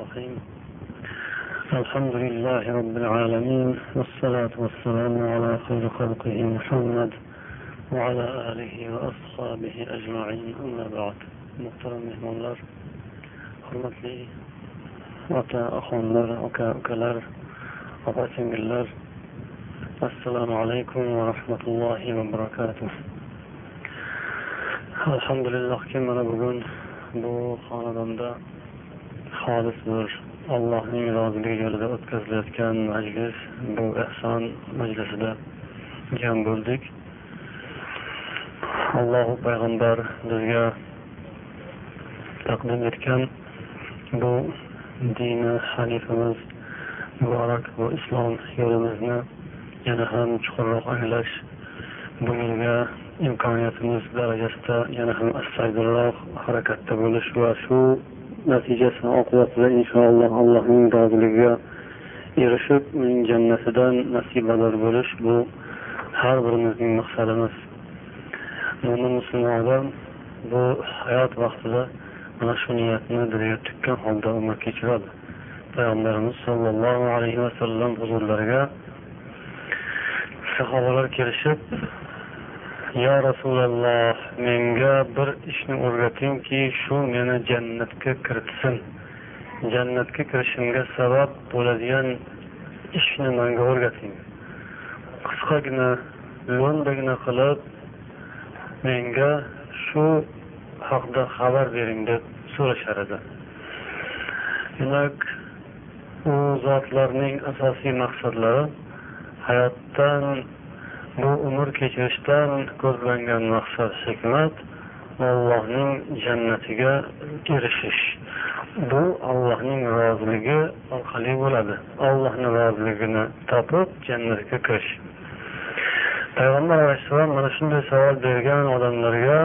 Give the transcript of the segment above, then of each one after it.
الرحيم. الحمد لله رب العالمين والصلاة والسلام على خير خلقه محمد وعلى آله وأصحابه أجمعين. أما بعد محترم مهمان لر حرمت لي وطا أخوان لر أكا السلام عليكم ورحمة الله وبركاته الحمد لله كما نبغون بو خاندان xolis nur allohning roziligi yo'lida o'tkazilayotgan majlis bu ehson majlisida jam bo'ldik. Allohu payg'ambar bizga taqdim etgan bu dini hanifimiz muborak bu islom yo'limizni yana ham chuqurroq anglash bu yo'lga imkoniyatimiz darajasida yana ham astaydilroq harakatda bo'lish va shu natijasi oqibatida inshaalloh allohning roziligiga erishib uning jannatidan nasibador bo'lish bu har birimizning maqsadimiz. Mo'min musulmon odam bu hayot vaqtida mana shu niyatni dilga tukkan holda umr kechiradi. Payg'ambarimiz sollallohu alayhi vasallam huzurlariga sahobalar kelishib yo rasululloh menga bir ishni o'rgatingki shu meni jannatga kiritsin. Jannatga kirishimga sabab bo'ladigan ishni menga o'rgating. Qisqagina lo'ndagina qilib menga shu haqda xabar bering deb so'rashar edi. Demak u zotlarning asosiy maqsadlari hayotdan bu umr kechirishdan ko'zlangan maqsad hikmat allohning jannatiga erishish. Bu allohning roziligi orqali bo'ladi. Allohni roziligini topib jannatga kirish. Payg'ambar alayhissalom mana shunday savol bergan odamlarga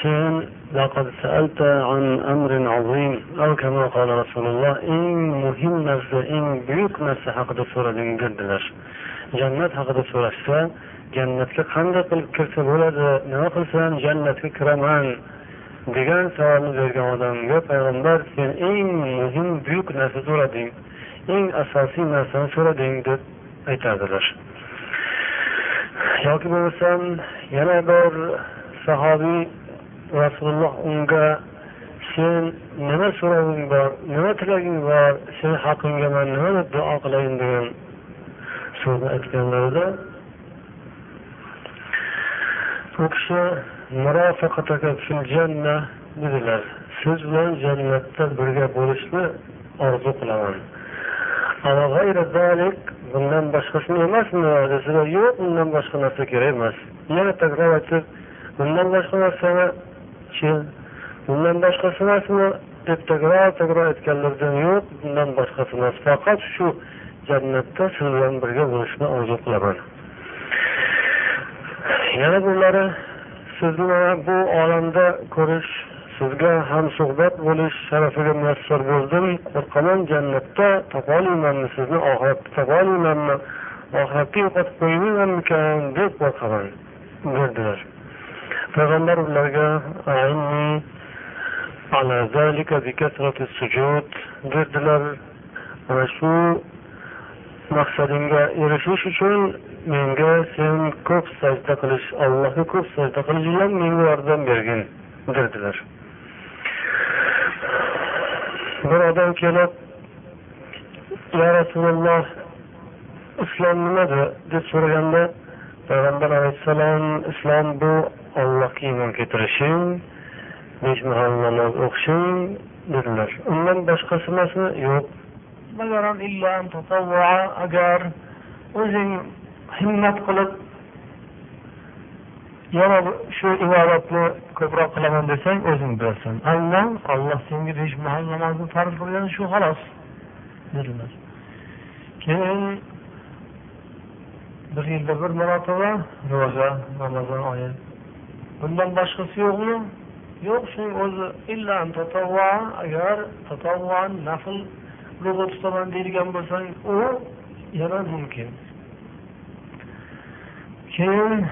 sen لقد سألت عن أمر عظيم أو كما قال رسول الله eng muhim narsa eng buyuk narsa haqida so'rading dedilar jannat haqida so'rashsa jannatga qanday qilib kirsa bo'ladi nima qilsam jannatga kiraman degan savolni bergan odamga payg'ambar sen eng muhim buyuk narsa so'rading eng asosiy narsani so'rading deb aytadilar yoki bo'lmasam yana bir sahobiy rasululloh unga sen nima so'roving bor nima tilaging bor sen haqingga man nima deb duo qilayin? degan so'zni aytganlarida u kishi dedilar. Siz bilan jannatda birga bo'lishni orzu qilaman. Bundan boshqasini emasmi? desalar yo'q undan boshqa narsa kerak emas. Yana takror aytib bundan boshqa narsani bundan boshqasi emasmi deb takror takror aytganlaridan yo'q. Bundan boshqasi emas faqat shu jannatda siz bilan birga bo'lishni orzu qilaman. Yana bunlari sizni mana bu olamda ko'rish sizga hamsuhbat bo'lish sharafiga muyassar bo'ldim. Qo'rqaman jannatda topolmaymanmi sizni oxiratda topolmaymanmi oxiratda yo'qotib qo'ymaymanmikan deb qo'rqaman dedilar payg'ambar ularga dedilar mana shu maqsadingga erishish uchun menga sen ko'p sajda qilish allohga ko'p sajda qilish bilan menga yordam bergin dedilar bir odam kelib yo rasululloh islom nimada? deb so'raganda payg'ambar alayhissalom islom bu ollohga iymon keltirishing besh mahal namoz o'qishing dedilar. Undan boshqasi emasmi? Yo'q. Agar o'zing himmat qilib yana shu ibodatni ko'proq qilaman desang o'zing bilasan. Alloh olloh senga besh mahal namozni farz qilgan shu xolos dedilar. Keyin bir yilda bir marotaba ro'za ramazon oyi bundan boshqasi yo'qmi? Yo'q shuning o'zi agar nafl ro'za tutaman deydigan bo'lsang u yana mumkin. Keyin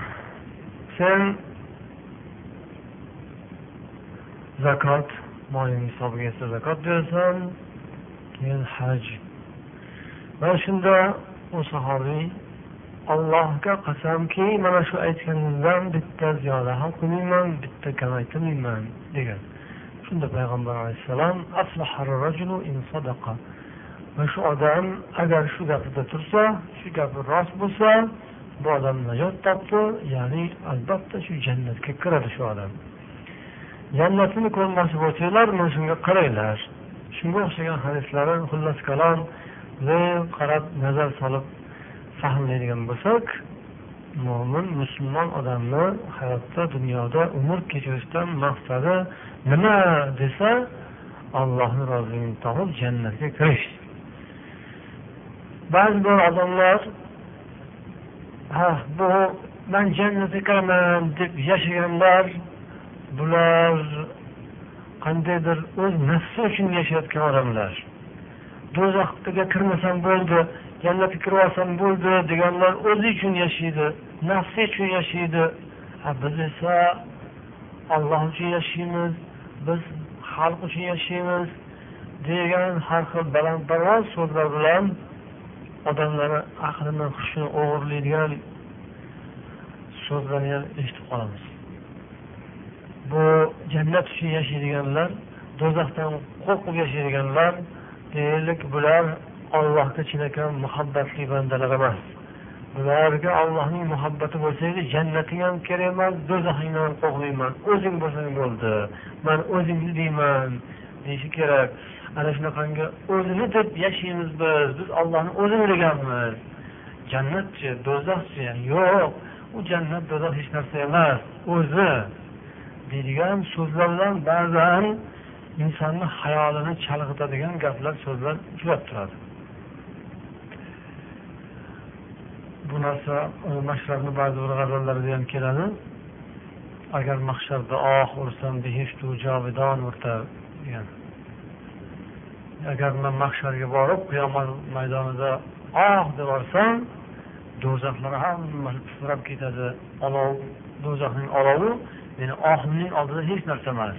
sen zakot moling hisobiga esa zakot berasan keyin haj. Mana shunda u sahobiy allohga qasamki mana shu aytganingizdan bitta ziyoda ham qilmayman bitta kamaytirmayman degan. Shunda payg'ambar alayhissalom va shu odam agar shu gapida tursa shu gapi rost bo'lsa bu odam najot topdi ya'ni albatta shu jannatga kiradi shu odam. Jannatini ko'rmoqchi bo'lsanglar mana shunga qaranglar. Shunga o'xshagan hadislari xullas kalom qarab nazar solib fahmlaydigan bo'lsak mo'min musulmon odamni hayotda dunyoda umr kechirishdan maqsadi nima desa allohni roziligini topib jannatga kirish. Ba'zi bir odamlar ha bu man jannatga kiraman deb yashaganlar bular qandaydir o'z nafsi uchun yashayotgan odamlar. Do'zaxga kirmasam bo'ldi jannatga kirib olsam bo'ldi deganlar o'zi uchun yashaydi nafsi uchun yashaydi. Biz esa olloh uchun yashaymiz biz xalq uchun yashaymiz degan har xil balandparvoz so'zlar bilan odamlarni aqlini hushini o'g'irlaydigan so'zlarni ham eshitib qolamiz. Bu jannat uchun yashaydiganlar do'zaxdan qo'rqib yashaydiganlar deylik bular ollohga chinakam muhabbatli bandalar emas. Ularga ollohning muhabbati bo'lsa edi jannating ham kerak emas do'zaxingni ham qo'rqmayman o'zing bo'lsang bo'ldi man o'zingni deyman deyishi kerak. Ana shunaqangi o'zini deb yashaymiz biz biz ollohni o'zini deganmiz jannatchi do'zaxchi yo'q u jannat do'zax hech narsa emas o'zi. Deydigan so'zlar bilan ba'zan insonni hayolini chalg'itadigan gaplar so'zlar uchrab turadi. Bu narsa e, mashrabni ba'zi bir g'azallarida ham keladi. Agar mahsharda oh ursam behishtu jovidon o'rtar degan. Agar man mahsharga borib qiyomat maydonida oh deb yuborsam do'zaxlar hammasi titrab ketadi. Olov do'zaxning olovi meni ohimning oldida hech narsa emas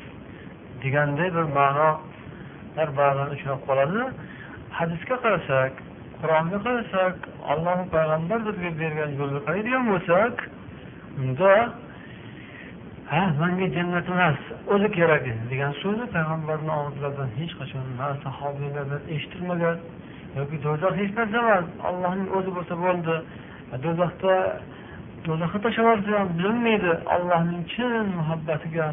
deganday bir ma'nolar ba'zan uchrab qoladi. Hadisga qarasak qur'onni qarasak alloh payg'ambar bizga bergan yo'lni qaraydigan bo'lsak unda ha manga jannat emas o'zi kerak degan so'zni payg'ambarni og'izlaridan hech qachon na sahobiylardan eshitilmagan yoki do'zax hech narsa emas. Allohning o'zi bo'lsa bo'ldi. Do'zaxda do'zaxga tashlab yuborsa ham bilinmaydi. Allohning chin muhabbatiga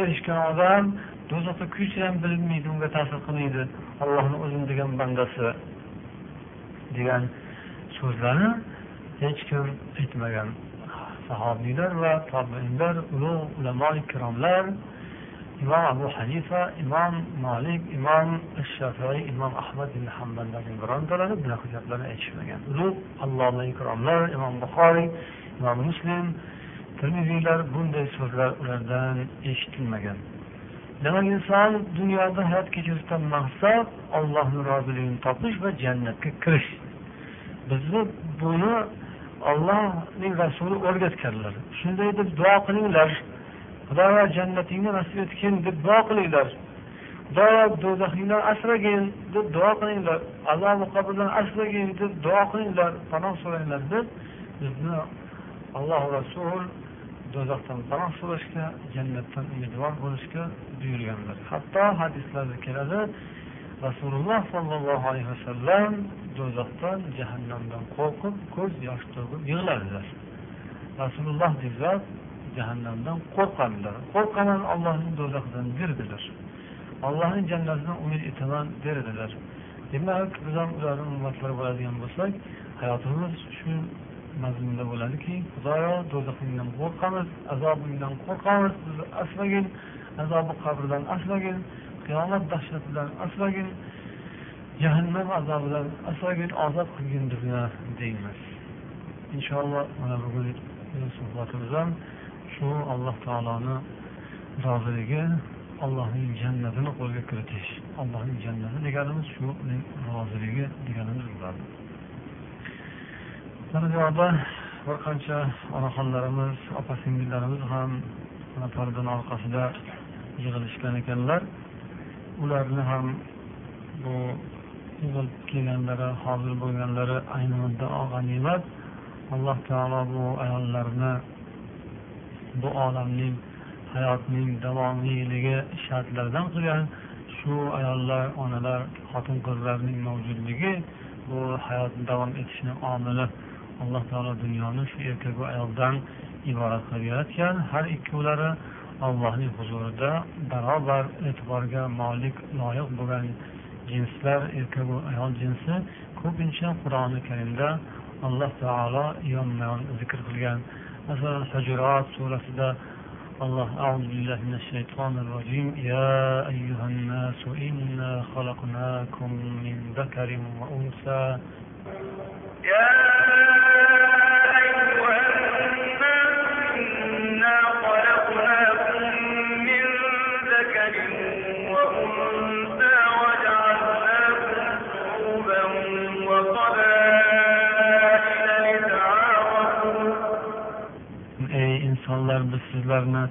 erishgan odam do'zaxda kuysa ham bilinmaydi unga ta'sir qilmaydi. Allohni o'zim degan bandasi. Degan so'zlarni hech kim aytmagan. Sahobiylar va tobiinlar ulug' ulamo ikromlar imom abu hanifa imom molik imom shafiy imom ahmad ibn hamballarning birontalari bunaqa gaplarni aytishmagan. Ulug' alloma ikromlar imom buxoriy imom muslim termiziylar bunday so'zlar ulardan eshitilmagan. Demak inson dunyoda hayot kechirishdan maqsad ollohni roziligini topish va jannatga kirish. Bizni buni ollohning rasuli o'rgatganlar. Shunday deb duo qilinglar. Xudoyo jannatingni nasib etgin deb duo qilinglar. Xudoyo do'zaxingdan asragin deb duo qilinglar. Azobi qabrdan asragin deb duo qilinglar panoh so'ranglar deb bizni alloh rasul do'zaxdan panoh so'rashga jannatdan umidvor bo'lishga buyurganlar. Hatto hadislarda keladi rasululloh sollallohu alayhi vasallam do'zaxdan jahannamdan qo'rqib ko'z yosh to'kib yig'ladilar. Rasululloh dedilar jahannamdan qo'rqadilar. Qo'rqaman ollohning do'zaxidan derdilar. Ollohning jannatidan umid etaman derdilar. Demak biz ham ularni ummatlari bo'ladigan bo'lsak hayotimiz shu mazmunda bo'ladiki xudoyo do'zaxingdan qo'rqamiz azobingdan qo'rqamiz bizni asragin azobi qabrdan asragin. Qiyomat dahshatidan asragin jahannam azobidan asragin ozod qilgin bizni deymiz inshaalloh mana bugun suhbatimiz ham shu alloh taoloni roziligi allohning jannatini qo'lga kiritish allohning jannati deganimiz shu uning roziligi deganimiz bo'ladi mana bu yoqda bir qancha onaxonlarimiz opa singillarimiz ham mana pardani orqasida yig'ilishgan ekanlar ularni ham bu o'lib kelganlari hozir bo'lganlari ayni muddao g'animat alloh taolo bu ayollarni bu olamning hayotning davomiyligi shartlaridan qilgan. Shu ayollar onalar xotin qizlarning mavjudligi bu hayotni davom etishini omili alloh taolo dunyoni shu erkaku ayoldan iborat qilib yaratgan. Har ikkovlari allohning huzurida barobar e'tiborga molik loyiq bo'lgan jinslar erkaku ayol jinsi ko'pincha qur'oni karimda alloh taolo yonma yon zikr qilgan masalan hujurot surasida الله أعوذ بالله من الشيطان الرجيم يا أيها الناس إنا خلقناكم من ذكر وأنثى يا insonlar biz sizlarni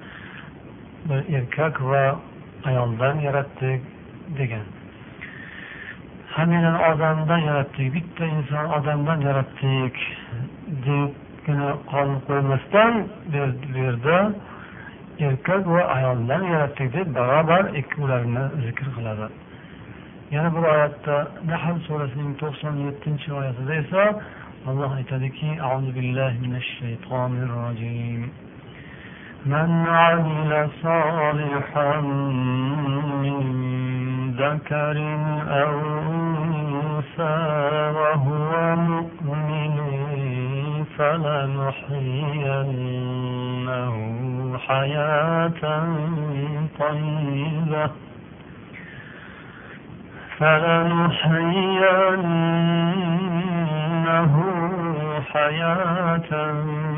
bir erkak va ayoldan yaratdik degan. Hammanglarni odamdan yaratdik bitta inson odamdan yaratdik debgina qolib qo'ymasdan bu yerda erkak va ayoldan yaratdik deb barobar ikkovlarini zikr qiladi. Yana bir oyatda nahl surasining to'qson yettinchi oyatida esa alloh aytadiki من عمل صالحا من ذكر أو أنثى وهو مؤمن فلنحيينه حياة طيبة. فلنحيينه حياة طيبة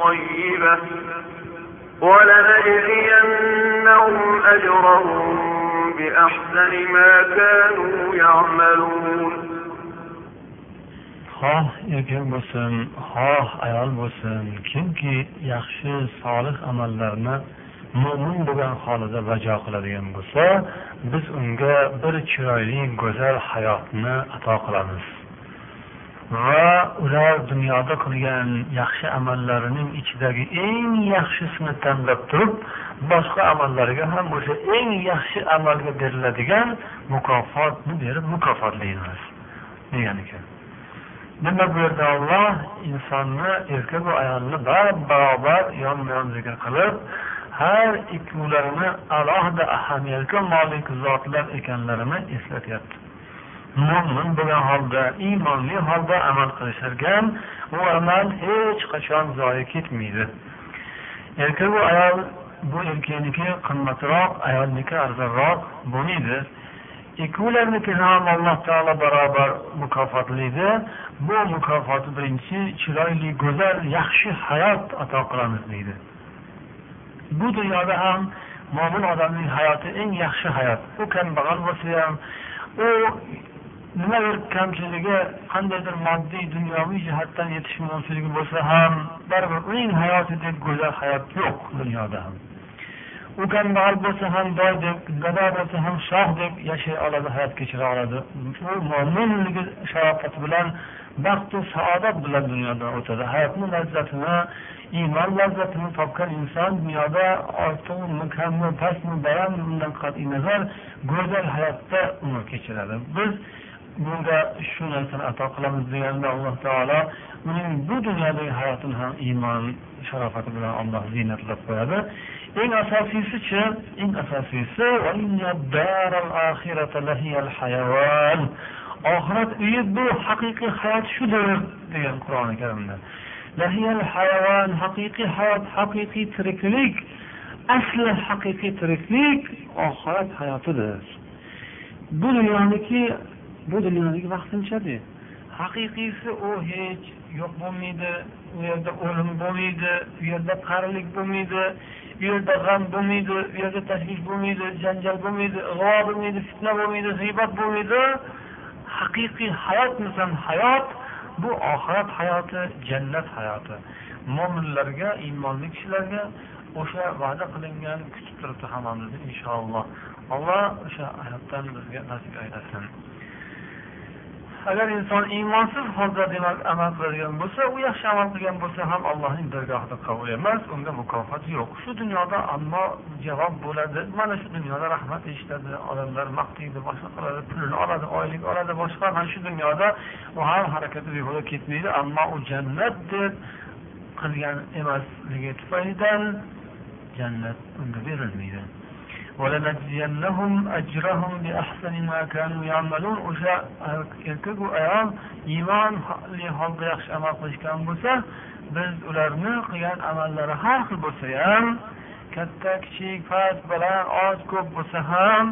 طيبة ولنجزينهم أجرهم بأحسن ما كانوا يعملون xoh erkak bo'lsin xoh ayol bo'lsin kimki yaxshi solih amallarni mo'min bo'lgan holida bajo qiladigan bo'lsa biz unga bir chiroyli go'zal hayotni ato qilamiz va ular dunyoda qilgan yaxshi amallarining ichidagi eng yaxshisini tanlab turib boshqa amallariga ham o'sha eng yaxshi amalga beriladigan mukofotni berib mukofotlaymiz. Degan ekan. Nima bu yerda olloh insonni erkak va ayolni barobar yonma yon zikr qilib har ikkovlarini alohida ahamiyatga molik zotlar ekanlarini eslatyapti. Mo'min bo'lgan holda iymonli holda amal qilisharkan u amal hech qachon zoyi ketmaydi. Erkak va ayol bu erkakniki qimmatroq ayolniki arzonroq bo'lmaydi. Ikkovlarniki ham alloh taolo barobar mukofotlaydi. Bu mukofoti birinchisi chiroyli go'zal yaxshi hayot ato qilamiz deydi. Bu dunyoda ham mo'min odamning hayoti eng yaxshi hayot. U kambag'al bo'lsa ham u nimadir kamchiligi qandaydir moddiy dunyoviy jihatdan yetishmovchiligi bo'lsa ham baribir uning hayotidek go'zal hayot yo'q dunyoda ham. U kambag'al bo'lsa ham boydek gado bo'lsa ham shohdek yashay oladi hayot kechira oladi. U mo'minligi sharofati bilan baxtu saodat bilan dunyoda o'tadi. Hayotni lazzatini iymon lazzatini topgan inson dunyoda ortiqmi kammi pastmi balandmi undan qat'iy nazar go'zal hayotda umr kechiradi. Biz bunga shu narsani ato qilamiz deganda alloh taolo uning bu dunyodagi hayotini ham iymon sharofati bilan olloh ziynatlab qo'yadi. Eng asosiysichi eng asosiysi oxirat uyi bu haqiqiy hayot shudir degan qur'oni karimda. Lahiyal hayvon haqiqiy hayot haqiqiy tiriklik asli haqiqiy tiriklik oxirat hayotidir. Bu dunyoniki bu dunyodagi vaqtinchada haqiqiysi u hech yo'q bo'lmaydi u yerda o'lim bo'lmaydi u yerda qarilik bo'lmaydi u yerda g'am bo'lmaydi u yerda tashvish bo'lmaydi janjal bo'lmaydi ig'vo bo'lmaydi fitna bo'lmaydi g'iybat bo'lmaydi. Haqiqiy hayot misol hayot bu oxirat hayoti jannat hayoti. Mo'minlarga iymonli kishilarga o'sha va'da qilingan kutib turibdi hammamizni inshaalloh alloh o'sha hayotdan bizga nasib aylasin agar inson iymonsiz holda demak amal qiladigan bo'lsa u yaxshi amal qilgan bo'lsa ham allohning dargohida qabul emas unga mukofot yo'q. Shu dunyoda ammo javob bo'ladi. Mana shu dunyoda rahmat eshitadi. Odamlar maqtaydi boshqa qiladi pulini oladi oylik oladi boshqa mana shu dunyoda u ham harakati behuda ketmaydi. Ammo u jannat deb qilgan emasligi tufaylidan jannat unga berilmaydi. ولنجزينهم أجرهم بأحسن ما كانوا يعملون o'sha erkaku ayol iymonli holda yaxshi amal qilishgan bo'lsa biz ularni qilgan amallari har xil bo'lsa ham katta kichik past baland oz ko'p bo'lsa ham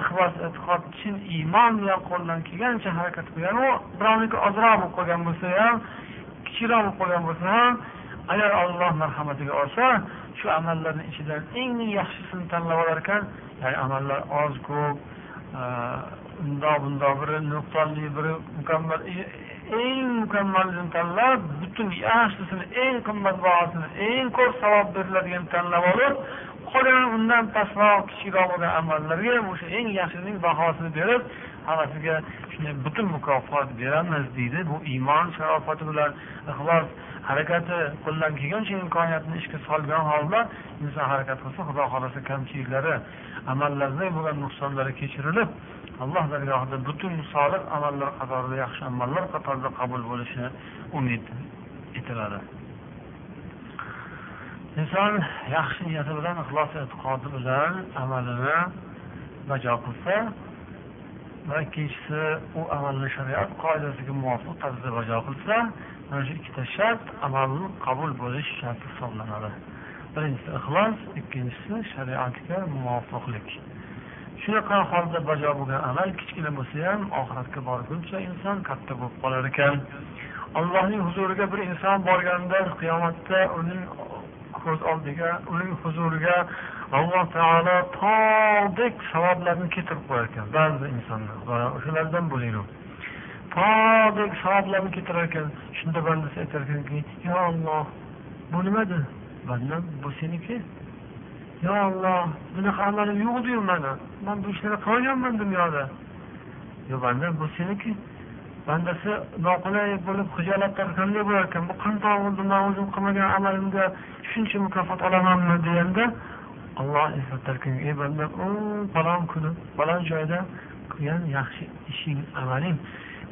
ixlos e'tiqod chin iymon bilan qo'ldan kelgancha harakat qilgan u birovniki ozroq bo'lib qolgan bo'lsa ham kichikroq bo'lib qolgan bo'lsa ham agar olloh marhamatiga olsa shu amallarni ichidan eng yaxshisini tanlab olar ekan. Ya'ni amallar oz ko'p e, undoq bundoq biri nuqsonli biri mukammal. E, eng mukammalini tanlab butun yaxshisini eng qimmatbahosini eng ko'p savob beriladigan tanlab olib qolgan undan pastroq kichikroq bo'lgan amallarga o'sha eng yaxshining bahosini berib hammasiga shunday butun mukofot beramiz deydi. Bu iymon sharofati bilan ixlos harakati qo'ldan kelgancha imkoniyatni ishga solgan holda inson harakat qilsa xudo xohlasa kamchiliklari amallarda bo'lgan nuqsonlari kechirilib alloh dargohida butun solih amallar qatorida yaxshi amallar qatorida qabul bo'lishini umid etiladi. Inson yaxshi niyati bilan ixlos e'tiqodi bilan amalini bajo qilsa va ikkinchisi u amalni shariat qoidasiga muvofiq tarzda bajo qilsa mana shu ikkita shart amalni qabul bo'lish sharti hisoblanadi. Birinchisi ixlos ikkinchisi shariatga muvofiqlik. Shunaqa holda bajo bo'lgan amal kichkina bo'lsa ham oxiratga borguncha inson katta bo'lib qolar ekan. Allohning huzuriga bir inson borganda qiyomatda uning ko'z oldiga uning huzuriga alloh taolo tog'dek savoblarni keltirib qo'yar ekan ba'zi insonlar o'shalardan bo'linglar. Tog'dek savoblarni keltirar ekan shunda bandasi aytar ekanki yo olloh bu nimadi bandam bu seniki? Yo olloh bunaqa amalim yo'qdiyu mani man bu ishlarni qilmaganman dunyoda. Yo bandam bu seniki? Bandasi noqulay bo'lib xijolatlar tortganday bo'lar ekan bu qandoq bo'ldi man o'zim qilmagan amalimga shuncha mukofot olamanmi? deganda olloh eslatarkan ey bandam u falon kuni falon joyda qilgan yaxshi ishing amaling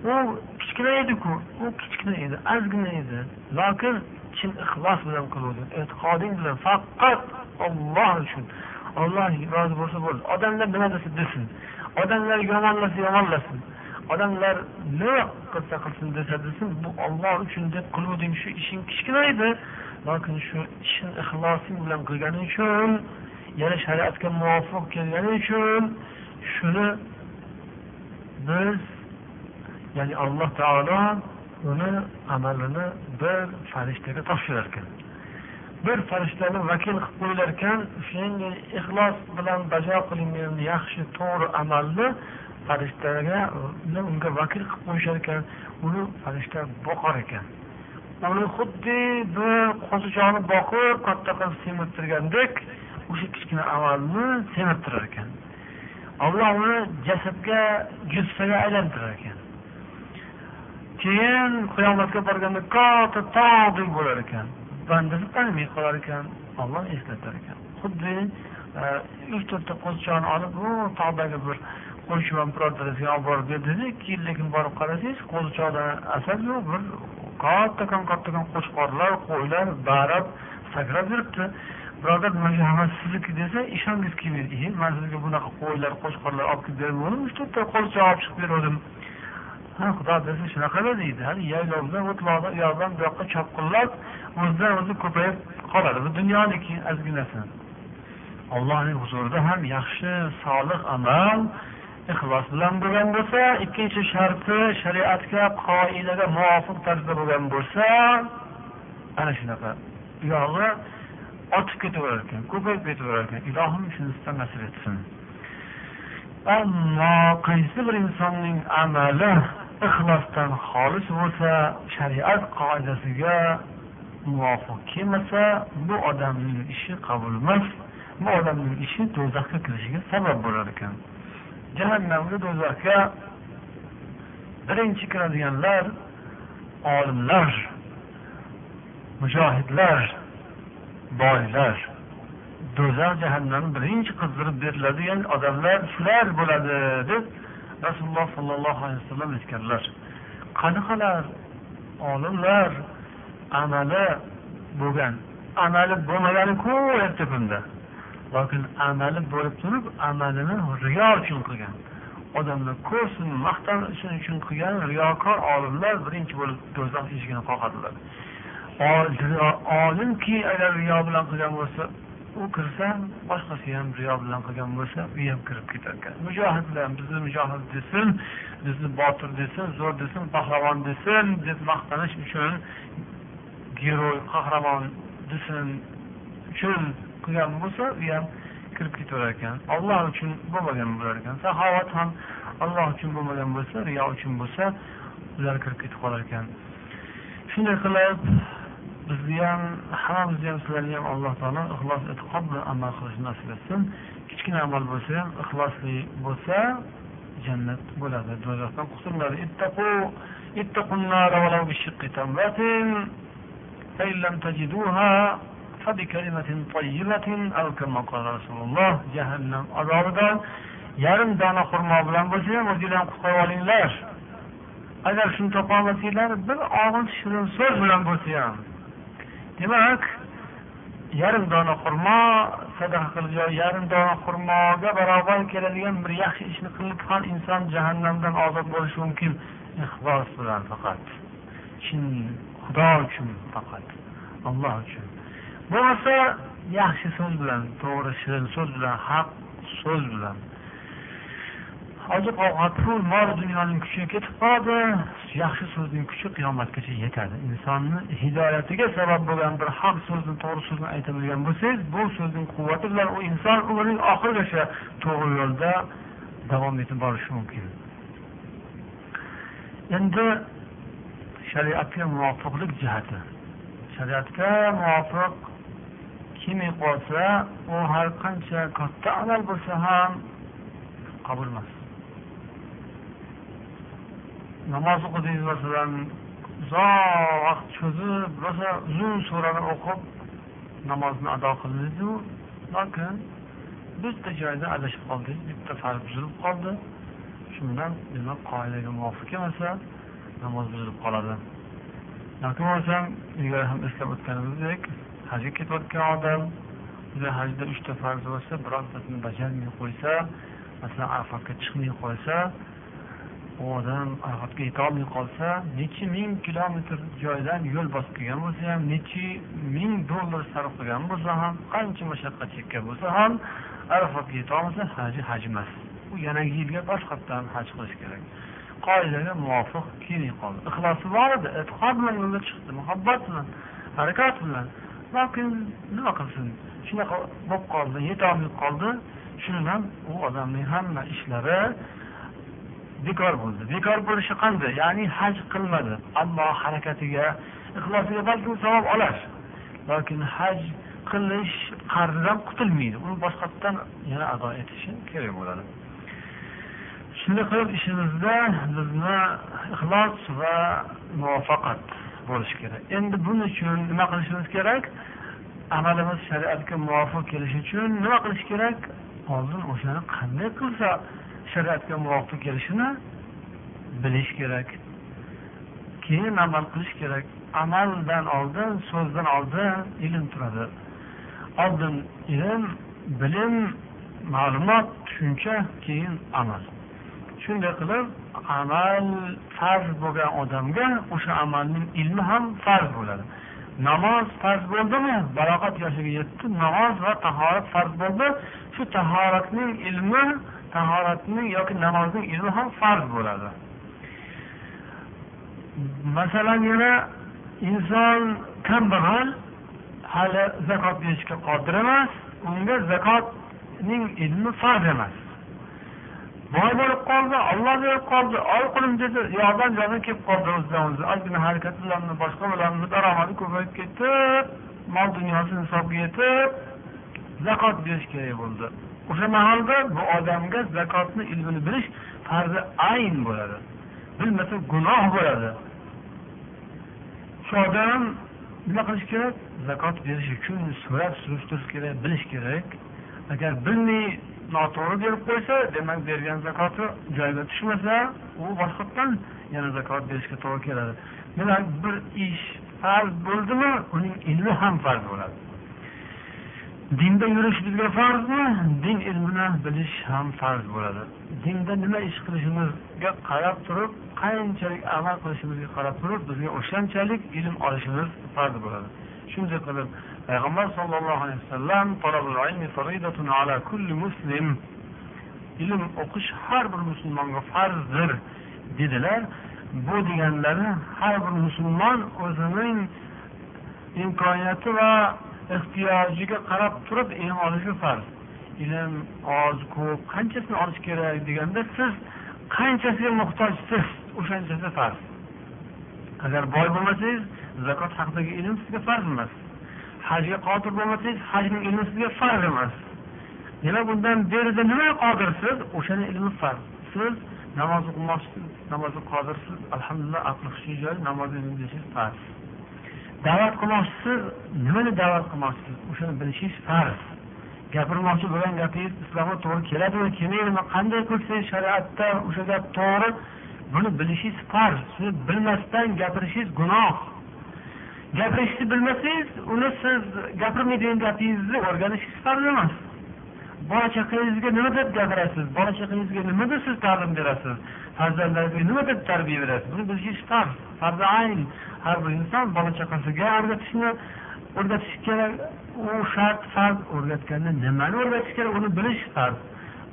u kichkina ediku u kichkina edi ozgina edi. Lokin chin ixlos bilan qiluvdi e'tiqoding bilan faqat olloh uchun. Olloh rozi bo'lsa bo'ldi odamlar nima desa desin. Odamlar yomonlasa yomonlasin. Odamlar nima qilsa qilsin desa desin bu olloh uchun deb qiluvding shu ishing kichkina edi. Lokin shu ishni ixlosing bilan qilganing uchun yana shariatga muvofiq kelgani uchun shuni biz ya'ni alloh taolo uni amalini bir farishtaga topshirar ekan bir farishtani vakil qilib qo'yilar ekan shunday ixlos bilan bajo qilingan yaxshi to'g'ri amalni farishtaga unga vakil qilib qo'yishar ekan uni farishta boqar ekan. Uni xuddi bir qo'zichoqni boqib katta qilib semirtirgandek o'sha kichkina amalni semirtirar ekan. Alloh uni jasadga jussaga aylantirar ekan. Keyin qiyomatga borganda katta tog'dek bo'lar ekan. Bandasi tanimay qolar ekan olloh eslatar ekan. Xuddi e, uch to'rtta qo'zichoqni olib u tog'dagi bir qo'ychiman birontalasiga olib borib berdida ikki lekin borib qarasangiz qo'zichoqda asar yo'q bir kattakon kattakon qo'chqorlar qo'ylar barab sakrab yuribdi. Birodar mana shu hammasi sizniki desa ishongingiz kelmaydi. E man sizga bunaqa qo'ylar qo'chqorlar olib kelib bermadim uch to'rtta qo'zichoq olib chiqib beruvdim ha xudo bersa shunaqada deydi. Hali yaylovdan o'tloqdan u yoqdan bu yoqqa chopqillab o'zidan o'zi ko'payib qoladi. Bu dunyoniki ozginasi allohning huzurida ham yaxshi solih amal ixlos bilan bo'lgan bo'lsa ikkinchi sharti shariatga qoidaga muvofiq tarzda bo'lgan bo'lsa ana shunaqa. Uyog'i ortib ketaverar ekan ko'payib ketaverar ekan ilohim shunisidan nasib etsin. Ammo qaysi bir insonning amali ixlosdan xolis bo'lsa shariat qoidasiga muvofiq kelmasa bu odamning ishi qabul emas. Bu odamning ishi do'zaxga kirishiga sabab bo'lar ekan. Jahannamga do'zaxga birinchi kiradiganlar olimlar mujohidlar boylar. Do'zax jahannam birinchi qizdirib beriladigan odamlar shular bo'ladi deb rasululloh sollallohu alayhi vasallam aytganlar. Qanaqalar olimlar amali bo'lgan amali bo'lmagani ko'p kunda lokin amali bo'lib turib amalini riyo uchun qilgan. Odamlar ko'rsin maqtanishi uchun qilgan riyokor olimlar birinchi bo'lib do'zax eshigini qoqadilar. Olimki agar riyo bilan qilgan bo'lsa u kirsa boshqasi ham riyo bilan qilgan bo'lsa u ham kirib ketar ekan. Mujohid bilan bizni mujohid desin bizni botir desin zo'r desin pahlavon desin deb maqtanish uchun giroy qahramon desin uchun qilgan bo'lsa u ham kirib ketaverar ekan. Olloh uchun bo'lmagan bo'lar ekan. Saxovat ham olloh uchun bo'lmagan bo'lsa riyo uchun bo'lsa ular kirib ketib qolar ekan. Shunday qilib bizni ham hammamizni ham sizlarni ham alloh taolo ixlos e'tiqod bilan amal qilishni nasib etsin kichkina amal bo'lsa ham ixlosli bo'lsa jannat bo'ladi do'zaxdan qutuladi فإن لم تجدوها فبكلمة طيبة أو كما قال رسول الله جهنم azobidan yarim dona xurmo bilan bo'lsa ham o'zinglar qutqarib olinglar agar shuni topolmasanglar bir og'iz shirin so'z bilan bo'lsa ham demak yarim dona xurmo sadaqa qilib yo yarim dona xurmoga barobar keladigan bir yaxshi ishni qilib ham inson jahannamdan ozod bo'lishi mumkin. Ixlos bilan faqat. Chin xudo uchun faqat. Alloh uchun. Bo'lmasa yaxshi so'z bilan to'g'ri shirin so'z bilan haq so'z bilan oziq ovqat pul mol dunyoning kuchi ketib qoladi yaxshi so'zning kuchi qiyomatgacha yetadi. Insonni hidoyatiga sabab bo'lgan bir haq so'zni to'g'ri so'zni ayta bilgan bo'lsangiz bu so'zning quvvati bilan u inson umrining oxirigacha to'g'ri yo'lda davom etib borishi mumkin. Endi shariatga muvofiqlik jihati. Shariatga muvofiq kelmay qolsa u har qancha katta amal bo'lsa ham qabul emas. Namoz o'qidingiz masalan uzoq vaqt cho'zib rosa uzun surani o'qib namozni ado qildingizu lokin bitta joyda adashib qoldingiz bitta farz buzilib qoldi. Shundan demak qoidaga muvofiq emaslar namoz buzilib qoladi. Yoki bo'lmasam ilgari ham eslab o'tganimizdek hajga ketayotgan odam juda hajda uchta farz bo'lsa birontasini bajarmay qo'ysa masalan arafatga chiqmay qolsa u odam arafatga yetolmay qolsa necha ming kilometr joydan yo'l bosib kelgan bo'lsa ham necha ming dollar sarf qilgan bo'lsa ham qancha mashaqqat chekkan bo'lsa ham arafatga yetolmasa haji haj emas. U yanagi yilga boshqatdan haj qilish kerak. Qoidaga muvofiq kelmay qoldi. Ixlosi bor edi. E'tiqod bilan yo'lga chiqdi muhabbat bilan harakat bilan. Lokin nima qilsin? Shunaqa bo'lib qoldi yetolmay qoldi. Shuning ham u odamning hamma ishlari bekor bo'ldi. Bekor bo'lishi qanday? Ya'ni haj qilmadi. Ammo harakatiga ixlosiga balki savob olar lokin haj qilish qarzidan qutulmaydi uni boshqatdan yana ado etishi kerak bo'ladi. Shunday qilib ishimizda bizni ixlos va muvaffaqat bo'lishi kerak. Endi buning uchun nima qilishimiz kerak? Amalimiz shariatga muvofiq kelishi uchun nima qilish kerak? Oldin o'shani qanday qilsa shariatga muvofiq kelishini bilish kerak. Keyin amal qilish kerak. Amaldan oldin so'zdan oldin ilm turadi. Oldin ilm bilim ma'lumot tushuncha keyin amal. Shunday qilib amal farz bo'lgan odamga o'sha amalning ilmi ham farz bo'ladi. Namoz farz bo'ldimi? Balog'at yoshiga yetdi namoz va tahorat farz bo'ldi. Shu tahoratning ilmi tahoratni yoki namozni ilmi ham farz bo'ladi. Masalan yana inson kambag'al hali zakot berishga qodir emas unga zakotning ilmi farz emas. Boy bo'lib qoldi olloh berib qoldi ol qulim dedi yoqdan joydan kelib qoldi o'zidan o'zi ozgina harakat bilanmi boshqa bilanmi daromadi ko'payib ketib mol dunyosi nisobga yetib zakot berish kerak bo'ldi. O'sha mahalda bu odamga zakotni ilmini bilish farzi ayn bo'ladi. Bilmasa gunoh bo'ladi. Shu odam nima qilish kerak? Zakot berish uchun so'rab surishtirish kerak bilish kerak. Agar bilmay noto'g'ri berib qo'ysa demak bergan zakoti joyiga tushmasa u boshqatdan yana zakot berishga to'g'ri keladi. Demak bir ish farz bo'ldimi uning ilmi ham farz bo'ladi. Dinda yurish bizga farzmi din ilmini bilish ham farz bo'ladi. Dinda nima ish qilishimizga qarab turib qanchalik amal qilishimizga qarab turib bizga o'shanchalik ilm olishimiz farz bo'ladi. Shunday qilib payg'ambar sollallohu alayhi vasallam ilm o'qish har bir musulmonga farzdir dedilar. Bu deganlari har bir musulmon o'zining imkoniyati va ehtiyojiga qarab turib ilm olishi farz. Ilm oz ko'p qanchasini olish kerak deganda siz qanchasiga muhtojsiz? O'shanchasi farz. Agar boy bo'lmasangiz zakot haqidagi ilm sizga farz emas. Hajga qodir bo'lmasangiz hajning ilmi sizga farz emas. Demak bundan berida nimaga qodirsiz o'shani ilmi farz. Siz namoz o'qimoqchisiz namozga qodirsiz. Alhamdulillah aqli hushi joyi namoz farz. Da'vat qilmoqchisiz nimani da'vat qilmoqchisiz o'shani bilishingiz farz. Gapirmoqchi bo'lgan gapingiz islomga to'g'ri keladimi kelmaydimi qanday qilsangiz shariatda o'sha gap to'g'ri. Buni bilishingiz farz. Shuni bilmasdan gapirishingiz gunoh. Gapirishni bilmasangiz uni siz gapirmaydigan gapingizni o'rganishingiz farz emas. Bola chaqangizga nima deb gapirasiz? Bola chaqangizga nima deb siz ta'lim berasiz? Farzandlaringizga nima deb tarbiya berasiz? Buni bilishingiz farz farzi ayn. Har bir inson bola chaqasiga o'rgatishni o'rgatish kerak. U shart farz o'rgatganda nimani o'rgatish kerak? Uni bilish farz.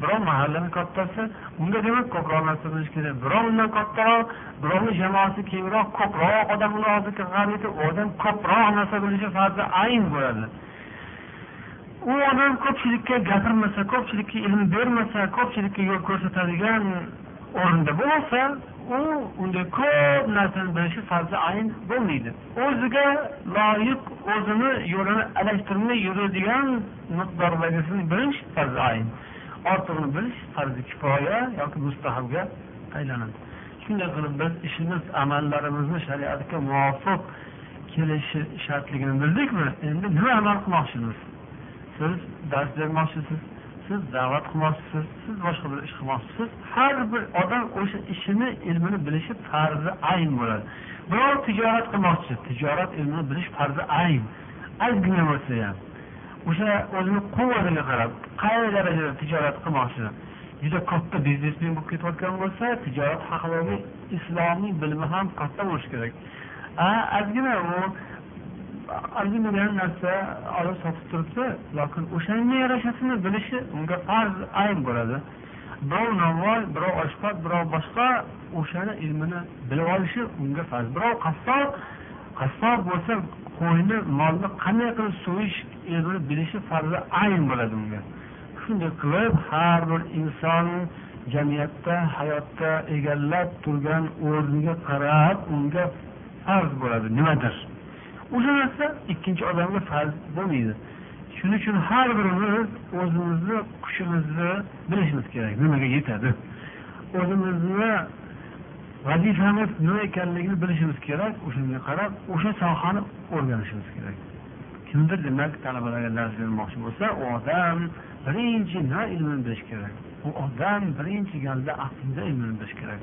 Birov mahallani kattasi unga demak ko'proq narsa bilish kerak. Birov undan kattaroq birovni jamoasi kengroq ko'proq odam uni oldiga qaraydi u odam ko'proq narsa bilishi farzi ayn bo'ladi. U odam ko'pchilikka gapirmasa ko'pchilikka ilm bermasa ko'pchilikka yo'l ko'rsatadigan o'rinda bo'lmasa u unda ko'p narsani bilishi farzi ayn bo'lmaydi. O'ziga loyiq o'zini yo'lini adashtirmay yuradigan miqdordagisini bilish farzi ayn. Ortig'ini bilish farzi kifoya yoki mustahabga aylanadi. Shunday qilib biz ishimiz amallarimizni shariatga muvofiq kelishi shartligini bildikmi? Endi nima amal qilmoqchimiz? Siz dars bermoqchisiz siz da'vat qilmoqchisiz siz boshqa bir ish qilmoqchisiz. Har bir odam o'sha ishini ilmini bilishi farzi ayn bo'ladi. Birov tijorat qilmoqchi tijorat ilmini bilish farzi ayn. Ozgina bo'lsa ham. O'sha o'zini quvvatiga qarab qay darajada tijorat qilmoqchi juda katta biznesmen bo'lib ketayotgan bo'lsa tijorat haqidagi islomiy bilimi ham katta bo'lishi kerak. Ozgina u arzimagan narsa olib sotib turibdi lokin o'shanga yarashasini bilishi unga farz ayn bo'ladi. Birov novvoy birov oshpaz birov boshqa o'shani ilmini bilib olishi unga farz. Birov qassob qassob bo'lsa qo'yni molni qanday qilib so'yish ilmini bilishi farzi ayn bo'ladi unga. Shunday qilib har bir inson jamiyatda hayotda egallab turgan o'rniga qarab unga farz bo'ladi. Nimadir? O'sha narsa ikkinchi odamga farz bo'lmaydi. Shuning uchun har birimiz o'zimizni kuchimizni bilishimiz kerak nimaga yetadi. O'zimizni vazifamiz nima ekanligini bilishimiz kerak o'shanga qarab o'sha sohani o'rganishimiz kerak. Kimdir demak talabalarga dars bermoqchi bo'lsa u odam birinchi nima ilmini bilish kerak. U odam birinchi galda aqida ilmini bilish kerak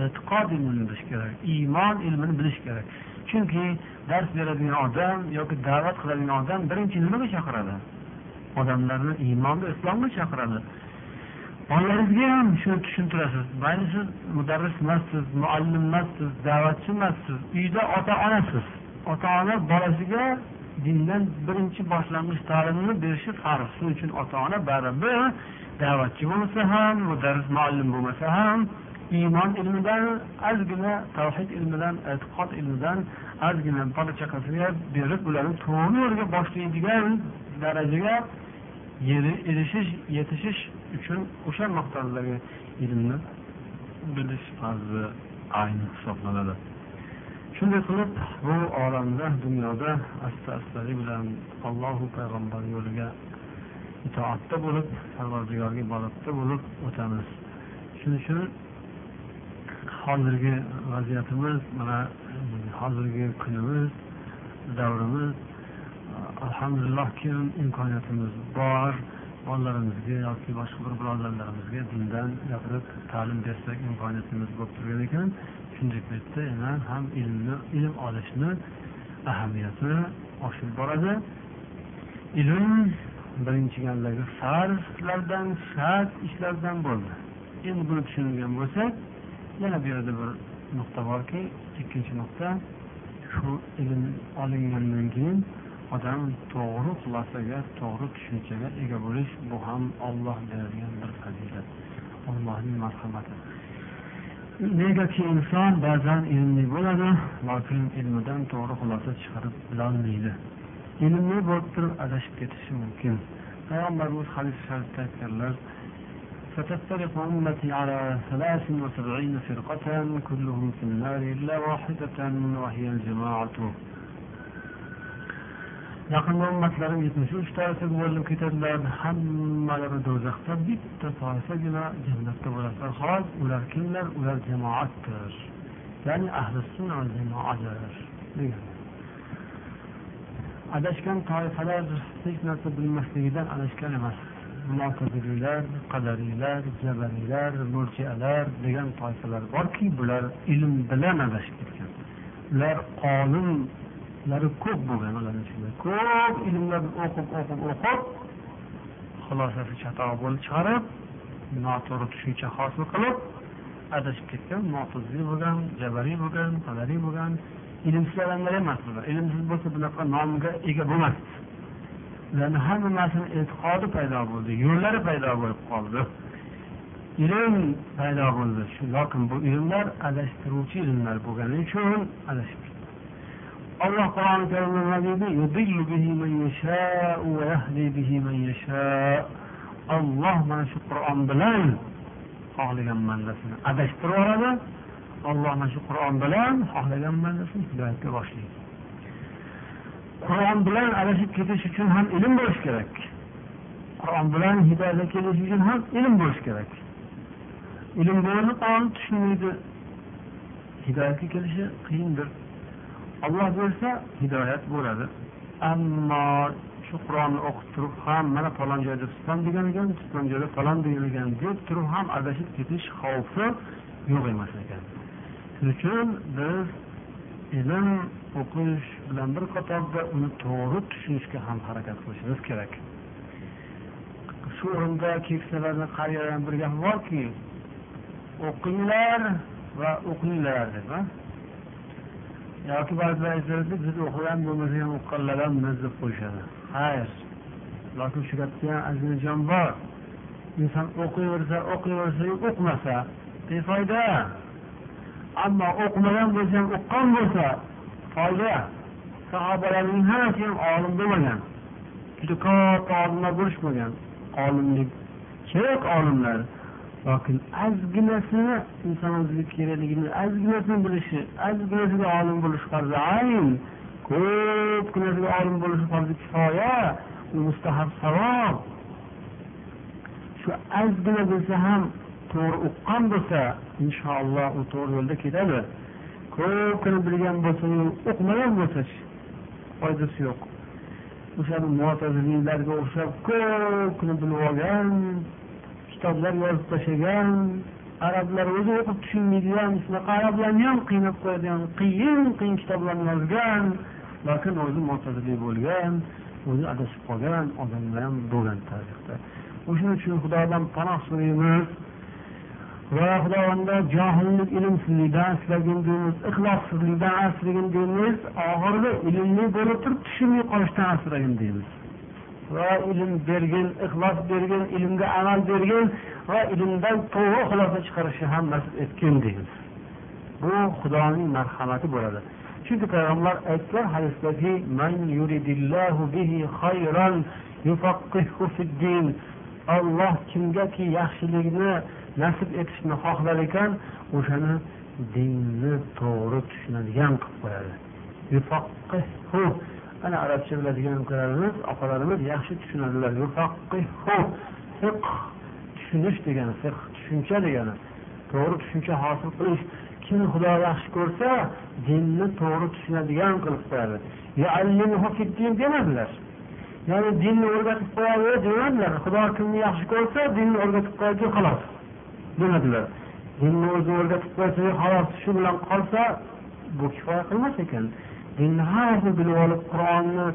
e'tiqod ilmini bilish kerak iymon ilmini bilish kerak. Chunki dars beradigan odam yoki da'vat qiladigan odam birinchi nimaga chaqiradi? Odamlarni iymonga islomga chaqiradi. Bolalaringizga ham shuni tushuntirasiz. Mayli siz mudarris emassiz muallim emassiz da'vatchi emassiz. Uyda ota onasiz ota ona bolasiga dindan birinchi boshlang'ich ta'limni berishi farz. Shuning uchun ota ona baribir da'vatchi bo'lmasa ham mudarris muallim bo'lmasa ham iymon ilmidan ozgina tavhid ilmidan e'tiqod ilmidan ozgina bola chaqasiga berib ularni to'g'ri yo'lga boshlaydigan darajaga erishish yetishish uchun o'sha miqdordagi ilmni bilish farzi ayni hisoblanadi. Shunday qilib bu olamda dunyoda asta astalik bilan allohu payg'ambar yo'liga itoatda bo'lib parvardigorga ibodatda bo'lib o'tamiz. Shuning uchun hozirgi vaziyatimiz mana hozirgi kunimiz davrimiz alhamdulillahki imkoniyatimiz bor. Bolalarimizga yoki boshqa bir birodarlarimizga dindan gapirib ta'lim bersak imkoniyatimiz bo'lib turgan ekan. Shunday paytda yana ham ilmni ilm olishni ahamiyati oshib boradi. Ilm birinchi galdagi farzlardan shart ishlardan bo'ldi. Endi buni tushungan bo'lsak yana bu yerda bir nuqta borki ikkinchi nuqta shu ilm olingandan keyin odam to'g'ri xulosaga to'g'ri tushunchaga ega bo'lish bu ham olloh beradigan bir fazilat allohning marhamati. Negaki inson ba'zan ilmli bo'ladi lokin ilmidan to'g'ri xulosa chiqarib bilolmaydi. Ilmli bo'lib turib adashib ketishi mumkin. Payg'ambarimiz hadis sharifda aytganlar ستفترق أمتي على ثلاث وسبعين فرقة كلهم في النار إلا واحدة وهي الجماعة. لكن أمتي لرم يتنشو اشتاس بول الكتاب لاب حمى لرم دوزخ. تبديد سجنة جنة ولا فرخاز ولا كلر ولا الجماعة. يعني أهل السنة والجماعة. تر ادشکن طایفه در سیک نصب المسیحی در ادشکن مسیح mutaziliylar qadariylar jabariylar murjialar degan toifalar borki bular ilm bilan adashib ketgan. Ular olimlari ko'p bo'lgan ularni ichida ko'p ilmlarni o'qib o'qib o'qib xulosasi chatoq bo'lib chiqarib noto'g'ri tushuncha hosil qilib adashib ketgan motuzli bo'lgan jabariy bo'lgan qadariy bo'lgan ilmsiz odamlar emas bular ilmsiz bo'lsa bunaqa nomga ega bo'lmasdi ularni hammasini e'tiqodi paydo bo'ldi yo'llari paydo bo'lib qoldi. Ilm paydo bo'ldi. Lokin bu ilmlar adashtiruvchi ilmlar bo'lgani uchun adashib alloh qur'oni karimda olloh mana shu qur'on bilan xohlagan bandasini adashtirib yuboradi olloh mana shu qur'on bilan xohlagan bandasini hidoyatga boshlaydi qur'on bilan adashib ketish uchun ham ilm bo'lishi kerak. Qur'on bilan hidoyatga kelish uchun ham ilm bo'lishi kerak. Ilm bo'lmasa qur'onni tushunmaydi hidoyatga kelishi qiyindir. Olloh bo'lsa hidoyat bo'ladi. Ammo shu qur'onni o'qib turib ham mana falon joyda tutam degan ekan tutam joyda falon degan ekan deb turib ham adashib ketish xavfi yo'q emas ekan. Shuning uchun biz ilm o'qish bilan bir qatorda uni to'g'ri tushunishga ham harakat qilishimiz kerak. Shu o'rinda keksalarni qariyalarni bir gap borki o'qinglar va o'qinglar deb yoki ba'zilar aytadiki biz o'qigan bo'lmasa ham o'qiganlar deb qo'yishadi. Xayr lokin shu gapda ham ajinajon bor. Inson o'qiyversa o'qiyversayu o'qimasa befoyda. Ammo o'qimagan bo'lsa ham o'qigan bo'lsa foyda sahobalarning hammasi ham olim bo'lmagan. Juda katta olimlar bo'lishmagan. Olimlik kerak olimlar. Lokin ozginasini inson o'ziga kerakligini ozginasini bilishi ozginasiga olim bo'lish farzi ayn. Ko'p narsaga olim bo'lish farzi kifoya mustahab savob. Shu ozgina bo'lsa ham to'g'ri uqqan bo'lsa inshaalloh u to'g'ri yo'lda ketadi. Ko'pgina bilgan bo'lsinu o'qimagan bo'lsachi foydasi yo'q. O'sha mo'taziliylarga o'xshab ko'pgina bilib olgan kitoblar yozib tashlagan arablar o'zi o'qib tushunmaydigan shunaqa arablarni ham qiynab qo'yadigan qiyin qiyin kitoblarni yozgan lekin o'zi mo'taziliy bo'lgan o'zi adashib qolgan odamlar ham bo'lgan tarixda. O'shaning uchun xudodan panoh so'raymiz. Va xudovanda johillik ilmsizlikdan asragin deymiz ixlossizlikdan asragin deymiz oxirida ilmli bo'lib turib tushunmay qolishdan asragin deymiz. Va ilm bergin ixlos bergin ilmga amal bergin va ilmdan to'g'ri xulosa chiqarishni hammasi etgin deymiz. Bu xudoning marhamati bo'ladi. Chunki payg'ambar aytdilar hadisdagi olloh kimgaki yaxshilikni nasib etishni xohlar ekan o'shani dinni to'g'ri tushunadigan qilib qo'yadi. Yufaqqihhu ana arabcha biladigan ukalarimiz opalarimiz yaxshi tushunadilar. Fiq tushunish degani fiq tushuncha degani to'g'ri tushuncha hosil qilish. Kim xudo yaxshi ko'rsa dinni to'g'ri tushunadigan qilib qo'yadi. Demadilar. Ya'ni dinni o'rgatib qo'yadi demadilar xudo kimni yaxshi ko'rsa dinni o'rgatib qo'yadi xolos. Demadilar dinni o'zi o'rgatib qo'ysa xolos shu bilan qolsa bu kifoya qilmas ekan. Dinni hammasini bilib olib qur'onni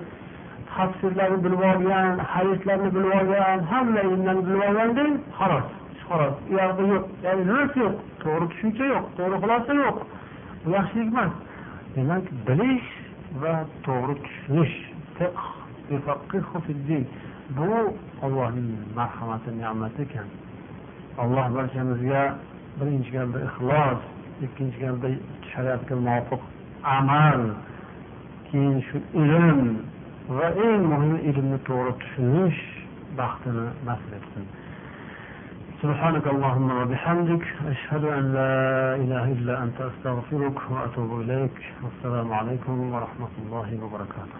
tafsirlarni bilib olgan hadislarni bilib olgan hamma ilmlarni bilib olgandan xolos. Xolos. U yoqda yo'q. Ya'ni nimasi yo'q. To'g'ri tushuncha yo'q. To'g'ri xulosa yo'q. Bu yaxshilik emas. Demak bilish va to'g'ri tushunish. bu ollohning marhamati ne'mati ekan alloh barchamizga birinchi galda ixlos ikkinchi galda shariatga muvofiq amal keyin shu ilm va eng muhimi ilmni to'g'ri tushunish baxtini nasib etsin سبحانك اللهم وبحمدك أشهد أن لا إله إلا أنت أستغفرك وأتوب إليك والسلام عليكم ورحمة الله وبركاته